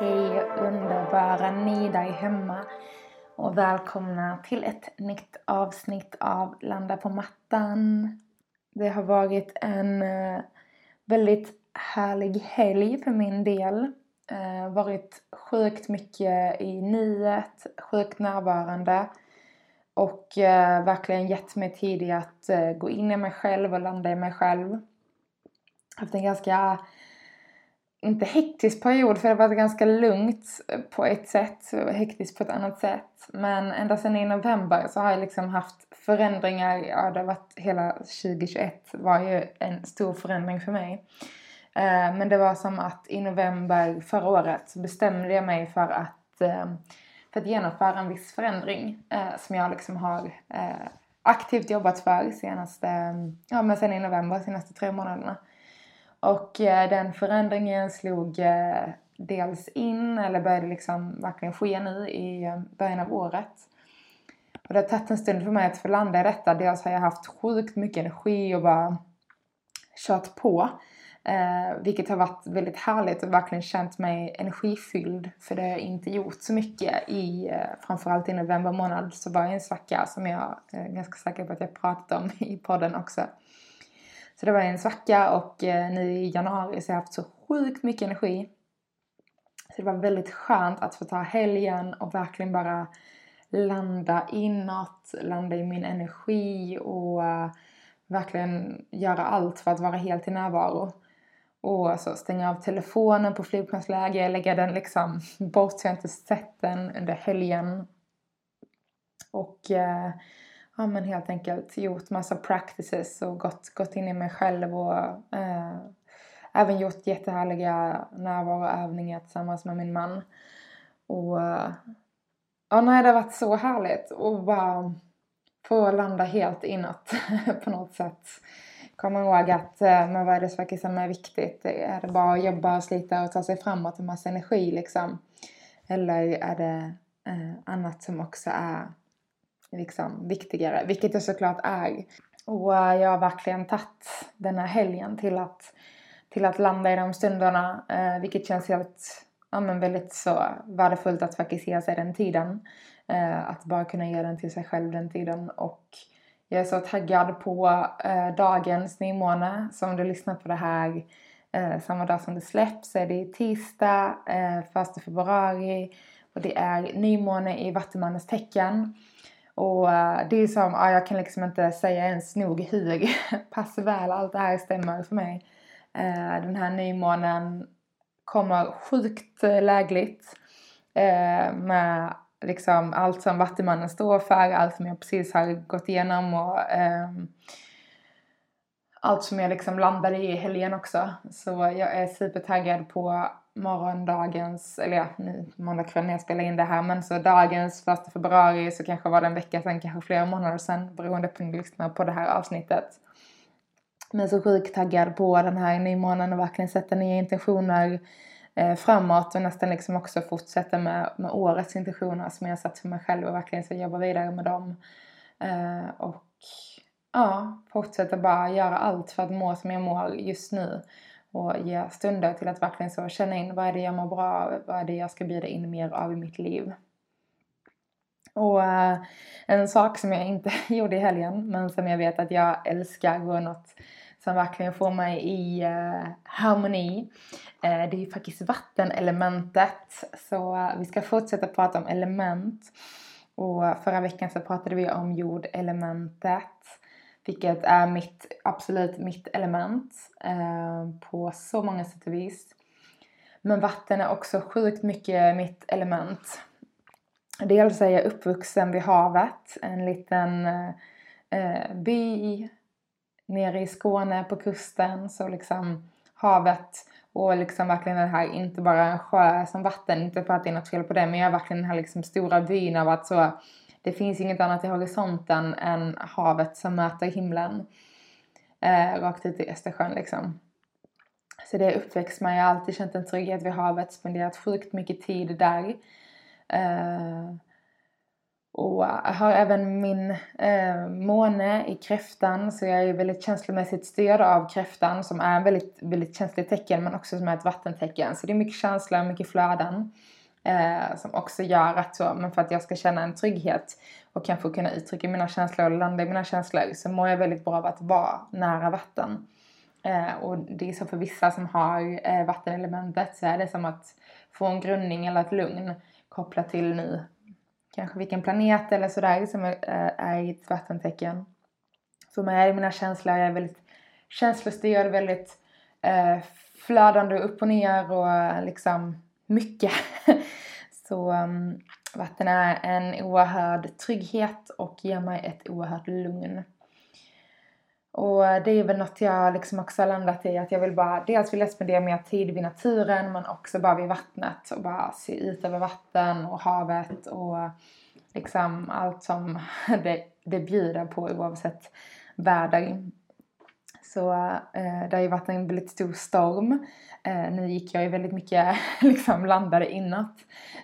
Hej underbara ni där hemma och välkomna till ett nytt avsnitt av Landa på mattan. Det har varit en eh, väldigt härlig helg för min del. Eh, varit sjukt mycket i nuet, sjukt närvarande och eh, verkligen gett mig tid i att eh, gå in i mig själv och landa i mig själv. Haft en ganska inte hektisk period för det har varit ganska lugnt på ett sätt och hektiskt på ett annat sätt. Men ända sedan i november så har jag liksom haft förändringar. Ja, det har varit hela 2021 var ju en stor förändring för mig. Eh, men det var som att i november förra året så bestämde jag mig för att, eh, för att genomföra en viss förändring eh, som jag liksom har aktivt jobbat för senaste, ja men sen i november, senaste tre månaderna. Och eh, den förändringen slog eh, dels in, eller började liksom verkligen ske nu i eh, början av året. Och det har tagit en stund för mig att få landa i detta. Dels har jag haft sjukt mycket energi och bara kört på. Eh, vilket har varit väldigt härligt och verkligen känt mig energifylld. För det har jag inte gjort så mycket i, eh, framförallt i november månad så var jag en svacka som jag är ganska säker på att jag pratat om i podden också. Så det var en svacka och eh, nu i januari så har jag haft så sjukt mycket energi. Så det var väldigt skönt att få ta helgen och verkligen bara landa inåt, landa i min energi och eh, verkligen göra allt för att vara helt i närvaro. Och så stänga av telefonen på flygplansläge, lägga den liksom bort så jag inte sett den under helgen. Och eh, ja, men helt enkelt gjort massa practices och gått, gått in i mig själv och eh, även gjort jättehärliga närvaroövningar tillsammans med min man. Och eh, ja, nej, det har varit så härligt att bara få landa helt inåt på något sätt. Komma ihåg att men vad är det faktiskt som är viktigt? Är det bara att jobba och slita och ta sig framåt med massa energi liksom? Eller är det eh, annat som också är liksom viktigare, vilket det såklart är. Och eh, jag har verkligen tagit den här helgen till att, till att landa i de stunderna, eh, vilket känns helt, ja men väldigt så värdefullt att faktiskt ge sig den tiden. Eh, att bara kunna ge den till sig själv den tiden och jag är så taggad på eh, dagens nymåne. Så om du lyssnar på det här eh, samma dag som det släpps så är det tisdag, eh, 1 februari och det är nymåne i Vattumannens tecken. Och eh, det är som, jag kan liksom inte säga ens nog hur pass väl allt det här stämmer för mig. Eh, den här nymånen kommer sjukt lägligt eh, med liksom allt som Vattumannen står för, allt som jag precis har gått igenom och ehm, allt som jag liksom landade i helgen också. Så jag är supertaggad på morgondagens, eller ja, nu måndag kväll när jag spelar in det här, men så dagens första februari så kanske var det en vecka sedan, kanske flera månader sedan beroende på när du lyssnar på det här avsnittet. Men så sjukt taggad på den här nymånaden och verkligen sätta nya intentioner eh, framåt och nästan liksom också fortsätta med, med årets intentioner som jag satt för mig själv och verkligen ska jobba vidare med dem. Eh, och ja, fortsätta bara göra allt för att må som jag mår just nu och ge stunder till att verkligen så känna in vad är det jag mår bra av, vad är det jag ska bjuda in mer av i mitt liv. Och äh, en sak som jag inte gjorde i helgen men som jag vet att jag älskar och något som verkligen får mig i äh, harmoni. Äh, det är ju faktiskt vattenelementet. Så vi ska fortsätta prata om element. Och förra veckan så pratade vi om jordelementet. Vilket är mitt, absolut mitt element eh, på så många sätt och vis. Men vatten är också sjukt mycket mitt element. Dels är jag uppvuxen vid havet, en liten eh, eh by nere i Skåne på kusten så liksom havet och liksom verkligen det här, inte bara en sjö som vatten, inte för att det är något fel på det, men jag är verkligen den här liksom stora vyn av att så, det finns inget annat i horisonten än havet som möter himlen. Eh, rakt ut i Östersjön liksom. Så det är uppväxt med, jag har alltid känt en trygghet vid havet, spenderat sjukt mycket tid där. Eh, och jag har även min eh, måne i kräftan så jag är väldigt känslomässigt styrd av kräftan som är en väldigt, väldigt känsligt tecken men också som är ett vattentecken. Så det är mycket känslor, mycket flöden. Eh, som också gör att så, men för att jag ska känna en trygghet och kanske kunna uttrycka mina känslor och landa i mina känslor så mår jag väldigt bra av att vara nära vatten. Eh, och det är så för vissa som har eh, vattenelementet så är det som att få en grundning eller ett lugn kopplat till nu kanske vilken planet eller sådär som är, eh, är i ett vattentecken. Så mig är mina känslor, jag är väldigt känslostyrd, väldigt eh, flödande upp och ner och liksom mycket. Så um, vatten är en oerhörd trygghet och ger mig ett oerhört lugn. Och eh, det är väl något jag liksom också har landat i att jag vill bara, dels vill jag spendera mer tid vid naturen men också bara vid vattnet och bara se ut över vatten och havet och eh, liksom allt som det, det bjuder på oavsett väder. Så eh, det har ju varit en väldigt stor storm. Eh, nu gick jag ju väldigt mycket liksom landade inåt.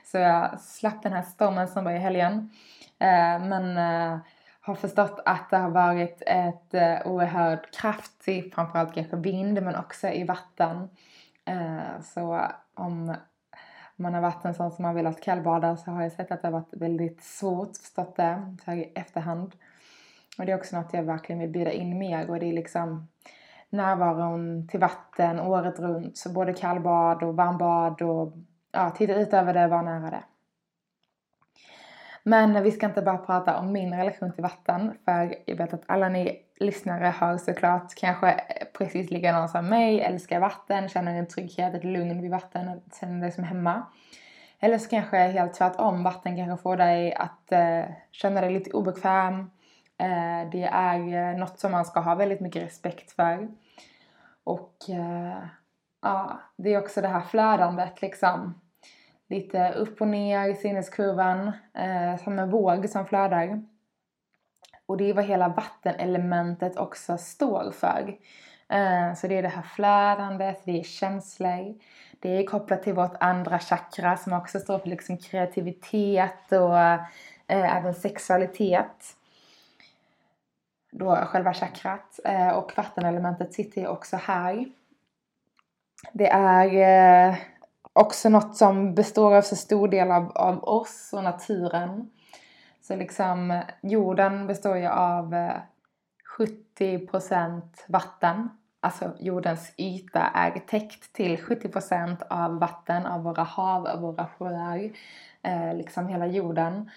Så jag slapp den här stormen som var i helgen. Eh, men eh, har förstått att det har varit ett eh, oerhört kraftigt, framförallt kanske vind men också i vatten. Eh, så om man har varit en sån som har velat kallbada så har jag sett att det har varit väldigt svårt, förstått det så här i efterhand. Och det är också något jag verkligen vill bjuda in mer och det är liksom närvaron till vatten året runt. Så både kallbad och varmbad och ja, titta ut över det, vara nära det. Men vi ska inte bara prata om min relation till vatten för jag vet att alla ni lyssnare har såklart kanske precis likadant som mig, älskar vatten, känner en trygghet, ett lugn vid vatten, känner dig som hemma. Eller så kanske helt tvärtom, vatten kanske får dig att eh, känna dig lite obekväm. Eh, det är eh, något som man ska ha väldigt mycket respekt för. Och eh, ja, det är också det här flödandet liksom lite upp och ner i sinneskurvan som en våg som flödar. Och det är vad hela vattenelementet också står för. Så det är det här flödandet, det är känslor. Det är kopplat till vårt andra chakra som också står för liksom kreativitet och eh, även sexualitet. Då själva chakrat. Eh, och vattenelementet sitter ju också här. Det är eh, också något som består av så stor del av, av oss och naturen. Så liksom jorden består ju av eh, 70% vatten. Alltså jordens yta är täckt till 70% av vatten, av våra hav, av våra sjöar. Eh, liksom hela jorden.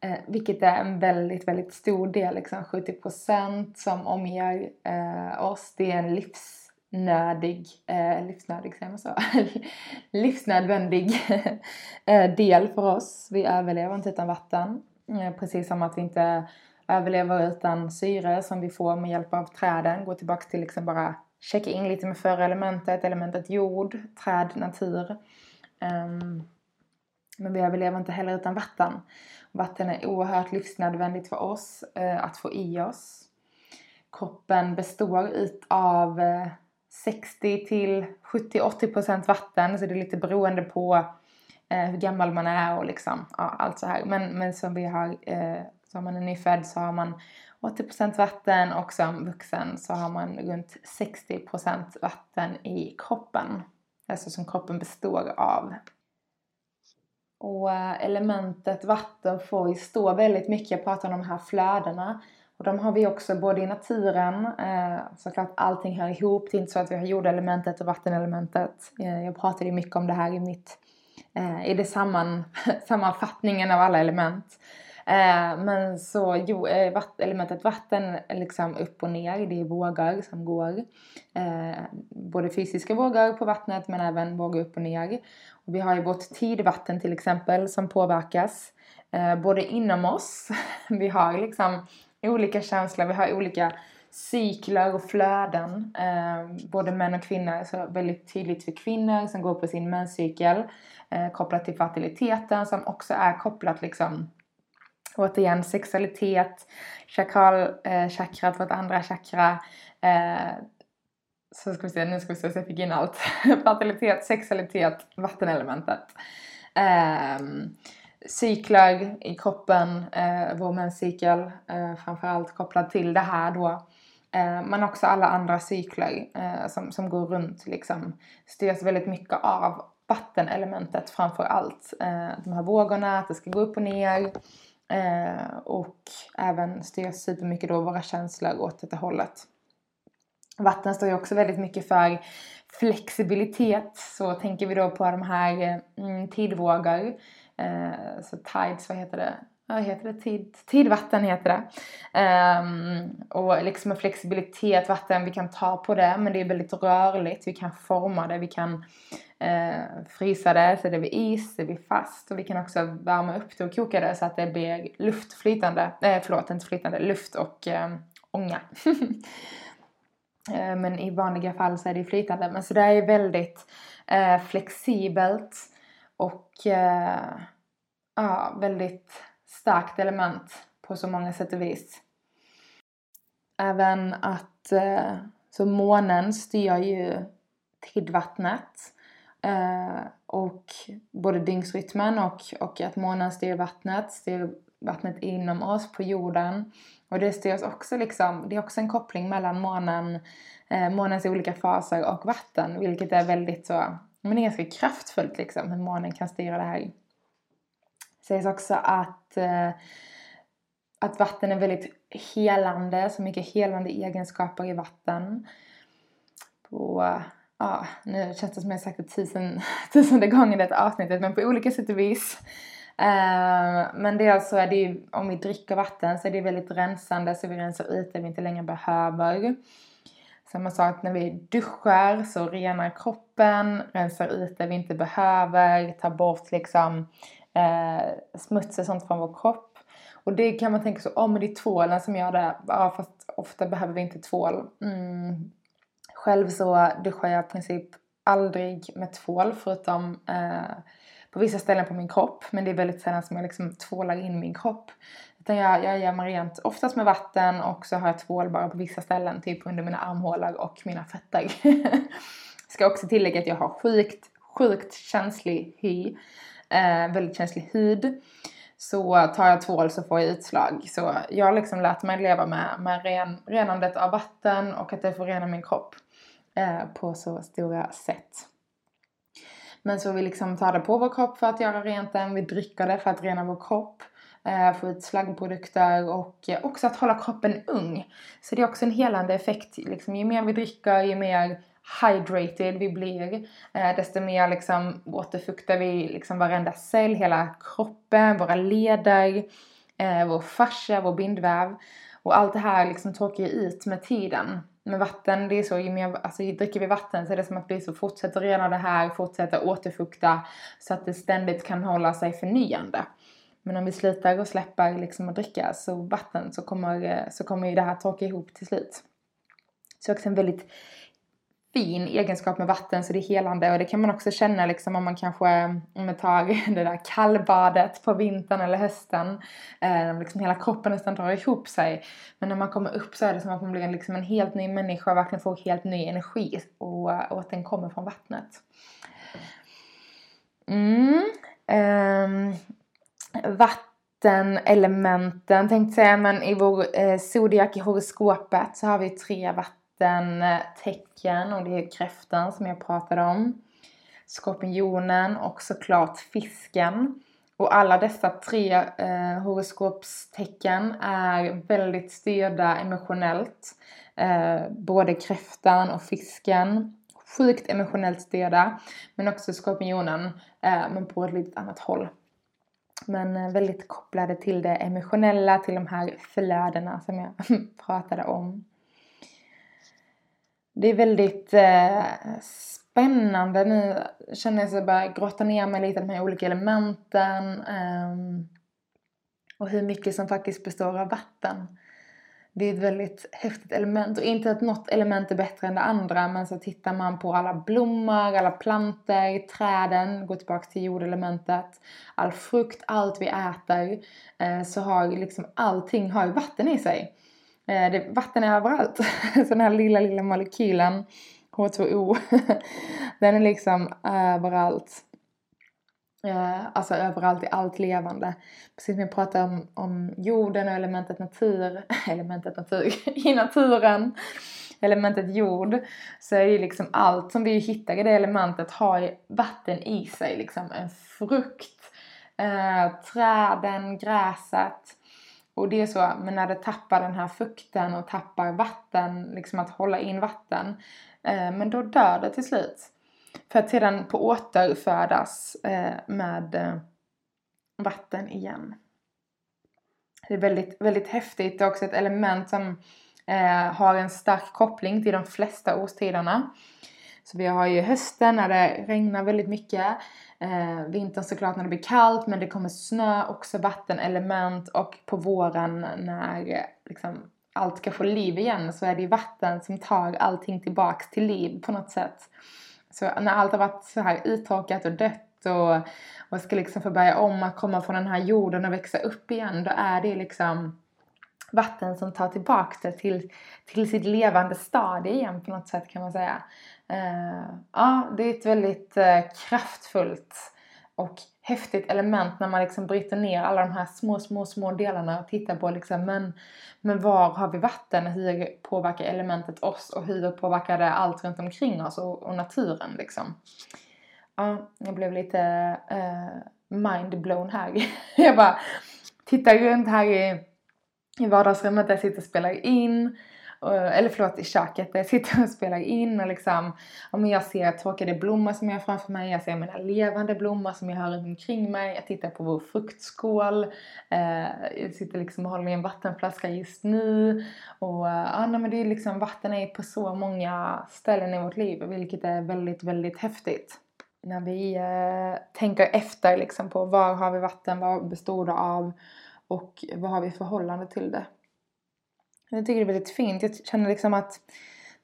Eh, vilket är en väldigt, väldigt stor del, liksom 70% som omger eh, oss. Det är en livsnödig, eh, livsnödig säger man så? livsnödvändig eh, del för oss. Vi överlever inte utan vatten. Eh, precis som att vi inte överlever utan syre som vi får med hjälp av träden. Gå tillbaka till liksom bara checka in lite med förra elementet, elementet jord, träd, natur. Um, men vi överlever inte heller utan vatten. Vatten är oerhört livsnödvändigt för oss eh, att få i oss. Kroppen består av eh, 60 till 70-80% vatten så det är lite beroende på eh, hur gammal man är och liksom ja, allt så här. Men, men som vi har, eh, som man är nyfödd så har man 80% vatten och som vuxen så har man runt 60% vatten i kroppen. Alltså som kroppen består av. Och eh, elementet vatten får ju stå väldigt mycket, jag pratar om de här flödena och de har vi också både i naturen, eh, såklart allting hör ihop. Det är inte så att vi har jordelementet och vattenelementet. Eh, jag pratade ju mycket om det här i mitt, eh, i det samman, sammanfattningen av alla element. Eh, men så jo, eh, vatt, elementet vatten är liksom upp och ner, det är vågor som går. Både fysiska vågor på vattnet men även vågor upp och ner. Vi har ju vårt tidvatten till exempel som påverkas. Eh, både inom oss, vi har liksom olika känslor, vi har olika cykler och flöden. Eh, både män och kvinnor. Så väldigt tydligt för kvinnor som går på sin menscykel. Eh, kopplat till fertiliteten som också är kopplat liksom återigen sexualitet, chakral, eh, vårt andra chakra. Eh, så ska vi se, nu ska vi se så jag fick in allt. Fertilitet, sexualitet, vattenelementet. Ehm, um, cykler i kroppen, eh, vår menscykel eh, framförallt kopplad till det här då. Eh, men också alla andra cykler eh, som, som går runt liksom styrs väldigt mycket av vattenelementet framför allt. Eh, de här vågorna, att det ska gå upp och ner. Eh, och även styrs supermycket då våra känslor åt det hållet. Vatten står ju också väldigt mycket för flexibilitet. Så tänker vi då på de här mm, tidvågor. Eh, så tides, vad heter det? Vad heter det? Tid, tidvatten heter det. Um, och liksom en flexibilitet, vatten, vi kan ta på det men det är väldigt rörligt. Vi kan forma det, vi kan eh, frysa det så det blir is, det blir fast och vi kan också värma upp det och koka det så att det blir luftflytande, eh, förlåt inte flytande, luft och eh, ånga. Eh, men i vanliga fall så är det flytande. Men så det är väldigt eh, flexibelt och eh, ja, väldigt starkt element på så många sätt och vis. Även att eh, så månen styr ju tidvattnet eh, och både dygnsrytmen och, och att månen styr vattnet, styr vattnet inom oss på jorden. Och det styrs också liksom, det är också en koppling mellan månen, eh, månens olika faser och vatten, vilket är väldigt så, men det är ganska kraftfullt liksom hur månen kan styra det här. Det sägs också att, eh, att vatten är väldigt helande, så mycket helande egenskaper i vatten. På ja, nu känns det som jag sagt det tusen, tusende gången i detta avsnittet, men på olika sätt och vis. Eh, men dels så är alltså, det ju, om vi dricker vatten så är det väldigt rensande så vi rensar ut det vi inte längre behöver. Samma sak när vi duschar så renar kroppen, rensar ut det vi inte behöver, tar bort liksom eh, smuts och sånt från vår kropp. Och det kan man tänka så, om oh, det är tvålen som gör det. Ja fast ofta behöver vi inte tvål. Mm, själv så duschar jag i princip aldrig med tvål förutom eh, på vissa ställen på min kropp. Men det är väldigt sällan som jag liksom tvålar in min kropp. Utan jag, jag gör mig rent oftast med vatten och så har jag tvål bara på vissa ställen. Typ under mina armhålor och mina fötter. Ska också tillägga att jag har sjukt, sjukt känslig hy. Eh, väldigt känslig hud. Så tar jag tvål så får jag utslag. Så jag har liksom lärt mig leva med, med ren, renandet av vatten och att det får rena min kropp. Eh, på så stora sätt. Men så vi liksom tar det på vår kropp för att göra rent den, vi dricker det för att rena vår kropp, eh, få ut slaggprodukter och eh, också att hålla kroppen ung. Så det är också en helande effekt. Liksom, ju mer vi dricker, ju mer hydrated vi blir, eh, desto mer liksom återfuktar vi liksom varenda cell, hela kroppen, våra leder, eh, vår fascia, vår bindväv. Och allt det här liksom torkar ju ut med tiden med vatten, det är så, ju mer, alltså dricker vi vatten så är det som att vi så fortsätter rena det här, fortsätter återfukta så att det ständigt kan hålla sig förnyande. Men om vi slutar och släpper liksom att dricka så vatten så kommer, så kommer ju det här torka ihop till slut. Så också en väldigt fin egenskap med vatten så det är helande och det kan man också känna liksom om man kanske, om man tar det där kallbadet på vintern eller hösten, eh, liksom hela kroppen nästan drar ihop sig. Men när man kommer upp så är det som att man blir liksom en helt ny människa och verkligen får helt ny energi och, och att den kommer från vattnet. Mm. Um, vattenelementen tänkte jag säga, men i vår eh, zodiac i horoskopet så har vi tre vatten vattentecken eh, och det är kräftan som jag pratade om. Skorpionen och såklart fisken. Och alla dessa tre eh, horoskopstecken är väldigt styrda emotionellt. Eh, både kräftan och fisken. Sjukt emotionellt styrda. Men också skorpionen, eh, men på ett lite annat håll. Men eh, väldigt kopplade till det emotionella, till de här flödena som jag pratade om. Det är väldigt eh, spännande nu. Känner jag att jag börjar grotta ner mig lite i de här olika elementen. Eh, och hur mycket som faktiskt består av vatten. det är ett väldigt häftigt element och inte att något element är bättre än det andra men så tittar man på alla blommor, alla planter, träden, går tillbaka till jordelementet, all frukt, allt vi äter eh, så har liksom allting har vatten i sig. Eh, det, vatten är överallt. så den här lilla, lilla molekylen H2O den är liksom överallt. Eh, alltså överallt i allt levande. Precis som jag pratade om, om jorden och elementet natur, elementet natur, i naturen, elementet jord, så är ju liksom allt som vi hittar i det elementet har vatten i sig. Liksom en frukt, eh, träden, gräset. Och det är så, men när det tappar den här fukten och tappar vatten, liksom att hålla in vatten, eh, men då dör det till slut. För att sedan på återfödas eh, med eh, vatten igen. Det är väldigt, väldigt häftigt. Det är också ett element som eh, har en stark koppling till de flesta årstiderna. Så vi har ju hösten när det regnar väldigt mycket. Eh, vintern såklart när det blir kallt men det kommer snö, också vattenelement och på våren när liksom, allt ska få liv igen så är det ju vatten som tar allting tillbaks till liv på något sätt. Så när allt har varit så här uttorkat och dött och, och ska liksom få börja om att komma från den här jorden och växa upp igen, då är det liksom vatten som tar tillbaka det till, till sitt levande stadie igen på något sätt kan man säga. Uh, ja, det är ett väldigt uh, kraftfullt och häftigt element när man liksom bryter ner alla de här små, små, små delarna och tittar på liksom, men, men var har vi vatten? Hur påverkar elementet oss och hur påverkar det allt runt omkring oss och, och naturen liksom? Ja, jag blev lite eh, uh, mind här. jag bara tittar runt här i, i vardagsrummet där jag sitter och spelar in eh, eller förlåt, i köket där jag sitter och spelar in och liksom, ja, men jag ser torkade blommor som jag har framför mig, jag ser mina levande blommor som jag har runt omkring mig, jag tittar på vår fruktskål, eh, jag sitter liksom och håller i en vattenflaska just nu och eh, ja, nej, men det är liksom, vatten är på så många ställen i vårt liv vilket är väldigt, väldigt häftigt. När vi eh, tänker efter liksom på var har vi vatten, vad består det av? Och vad har vi förhållande till det. Jag tycker det är väldigt fint. Jag känner liksom att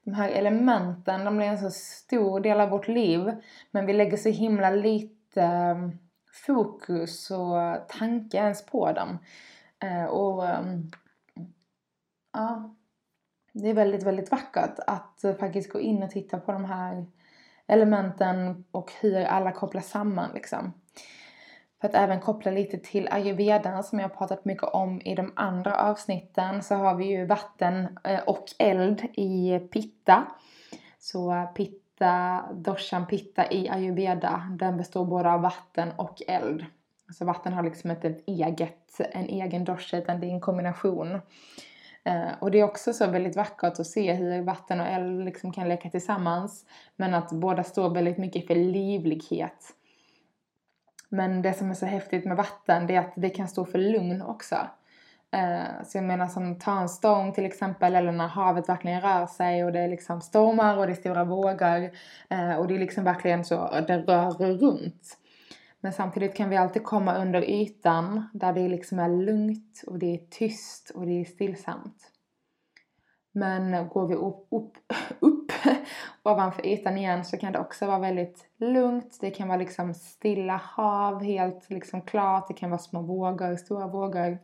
de här elementen, de blir en så stor del av vårt liv. Men vi lägger så himla lite ehm, fokus och tanke ens på dem. Eh, och ehm, ja, det är väldigt, väldigt vackert att faktiskt gå in och titta på de här elementen och hur alla kopplas samman liksom. För att även koppla lite till ayurvedan som jag har pratat mycket om i de andra avsnitten så har vi ju vatten eh, och eld i pitta. Så pitta, doshan pitta i ayurveda, den består både av vatten och eld. Så vatten har liksom inte ett eget, en egen dosha utan det är en kombination. Eh, och det är också så väldigt vackert att se hur vatten och eld liksom kan leka tillsammans. Men att båda står väldigt mycket för livlighet. Men det som är så häftigt med vatten det är att det kan stå för lugn också. Eh, så jag menar som ta en storm till exempel eller när havet verkligen rör sig och det är liksom stormar och det är stora vågor eh, och det är liksom verkligen så, det rör runt. Men samtidigt kan vi alltid komma under ytan där det liksom är lugnt och det är tyst och det är stillsamt. Men går vi upp, upp, upp ovanför ytan igen så kan det också vara väldigt lugnt. Det kan vara liksom stilla hav, helt liksom klart. Det kan vara små vågor, stora vågor.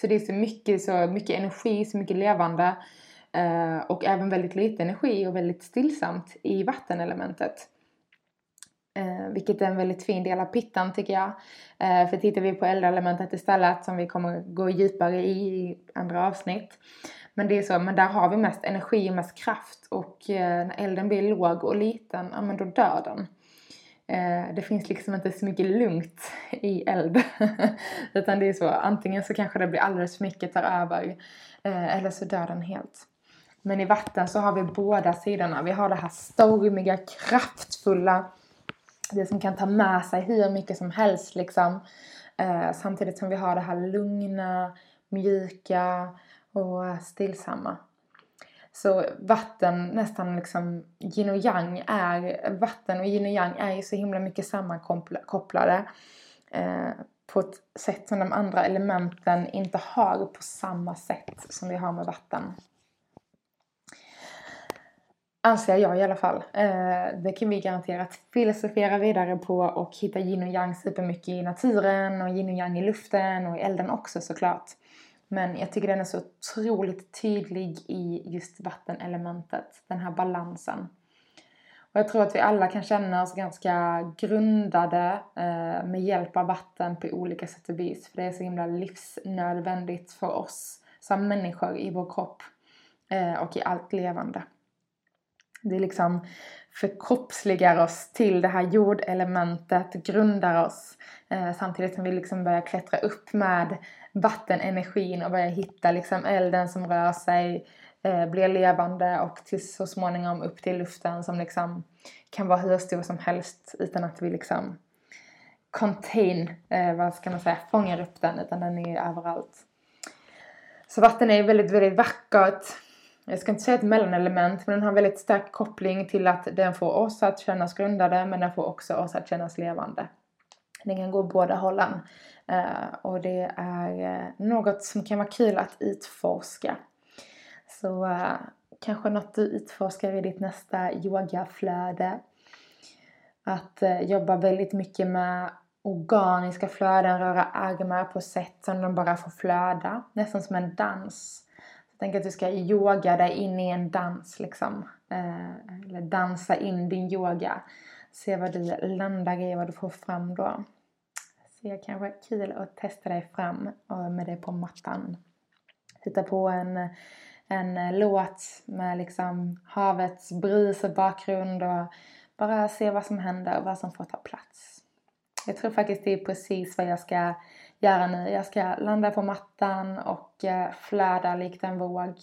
Så det är så mycket, så mycket energi, så mycket levande. Eh, och även väldigt lite energi och väldigt stillsamt i vattenelementet. Eh, vilket är en väldigt fin del av pittan tycker jag. Eh, för tittar vi på eldelementet istället som vi kommer gå djupare i i andra avsnitt men det är så, men där har vi mest energi och mest kraft och eh, när elden blir låg och liten, ja men då dör den. Eh, det finns liksom inte så mycket lugnt i eld. Utan det är så, antingen så kanske det blir alldeles för mycket tar över eh, eller så dör den helt. Men i vatten så har vi båda sidorna. Vi har det här stormiga, kraftfulla, det som kan ta med sig hur mycket som helst liksom. Eh, samtidigt som vi har det här lugna, mjuka, och stillsamma. Så vatten, nästan liksom yin och yang är, vatten och yin och yang är ju så himla mycket sammankopplade. Eh, på ett sätt som de andra elementen inte har på samma sätt som vi har med vatten. Anser jag i alla fall. Eh, det kan vi garanterat filosofera vidare på och hitta yin och yang supermycket i naturen och yin och yang i luften och i elden också såklart. Men jag tycker den är så otroligt tydlig i just vattenelementet, den här balansen. Och jag tror att vi alla kan känna oss ganska grundade eh, med hjälp av vatten på olika sätt och vis. För det är så himla livsnödvändigt för oss som människor i vår kropp eh, och i allt levande. Det är liksom förkroppsligar oss till det här jordelementet, grundar oss. Eh, samtidigt som vi liksom börjar klättra upp med vattenenergin och börjar hitta liksom elden som rör sig, eh, blir levande och till så småningom upp till luften som liksom kan vara hur stor som helst utan att vi liksom contain, eh, vad ska man säga, fångar upp den utan den är ju överallt. Så vatten är väldigt, väldigt vackert jag ska inte säga ett mellanelement, men den har väldigt stark koppling till att den får oss att kännas grundade, men den får också oss att kännas levande. Den kan gå båda hållen. Uh, och det är uh, något som kan vara kul att utforska. Så uh, kanske något du utforskar i ditt nästa yogaflöde. Att jobba väldigt mycket med organiska flöden, röra armar på sätt som de bara får flöda. Nästan som en dans. Tänk att du ska yoga dig in i en dans liksom. Eh, eller dansa in din yoga. Se vad du landar i, vad du får fram då. Så det kanske kul att testa dig fram eh, med det på mattan. Titta på en, en låt med liksom havets brus och bakgrund och bara se vad som händer och vad som får ta plats. Jag tror faktiskt det är precis vad jag ska göra nu. Jag ska landa på mattan och eh, flöda likt en våg.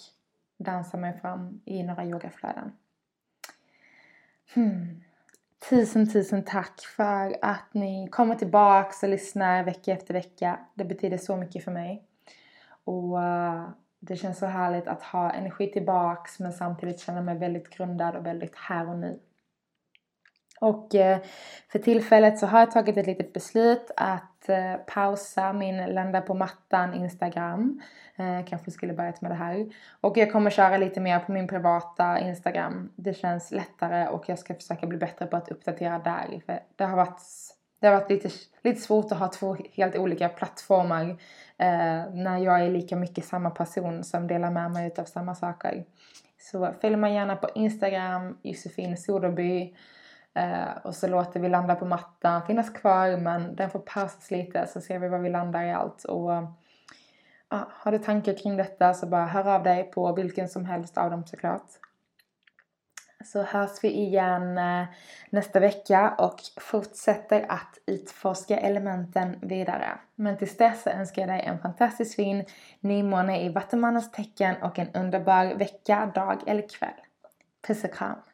Dansa mig fram i några yogaflöden. Hmm. Tusen, tusen tack för att ni kommer tillbaks och lyssnar vecka efter vecka. Det betyder så mycket för mig. Och eh, det känns så härligt att ha energi tillbaks men samtidigt känna mig väldigt grundad och väldigt här och nu. Och eh, för tillfället så har jag tagit ett litet beslut att eh, pausa min landa på mattan Instagram. Eh, kanske skulle börjat med det här. Och jag kommer köra lite mer på min privata Instagram. Det känns lättare och jag ska försöka bli bättre på att uppdatera där. För det har varit, det har varit lite, lite svårt att ha två helt olika plattformar eh, när jag är lika mycket samma person som delar med mig utav samma saker. Så följ mig gärna på Instagram, Josefin Soderby. Eh, och så låter vi landa på mattan finnas kvar men den får pausas lite så ser vi var vi landar i allt. Och ja, har du tankar kring detta så bara hör av dig på vilken som helst av dem såklart. Så hörs vi igen eh, nästa vecka och fortsätter att utforska elementen vidare. Men tills dess önskar jag dig en fantastiskt fin nymåne i Vattumannens tecken och en underbar vecka, dag eller kväll. Puss och kram!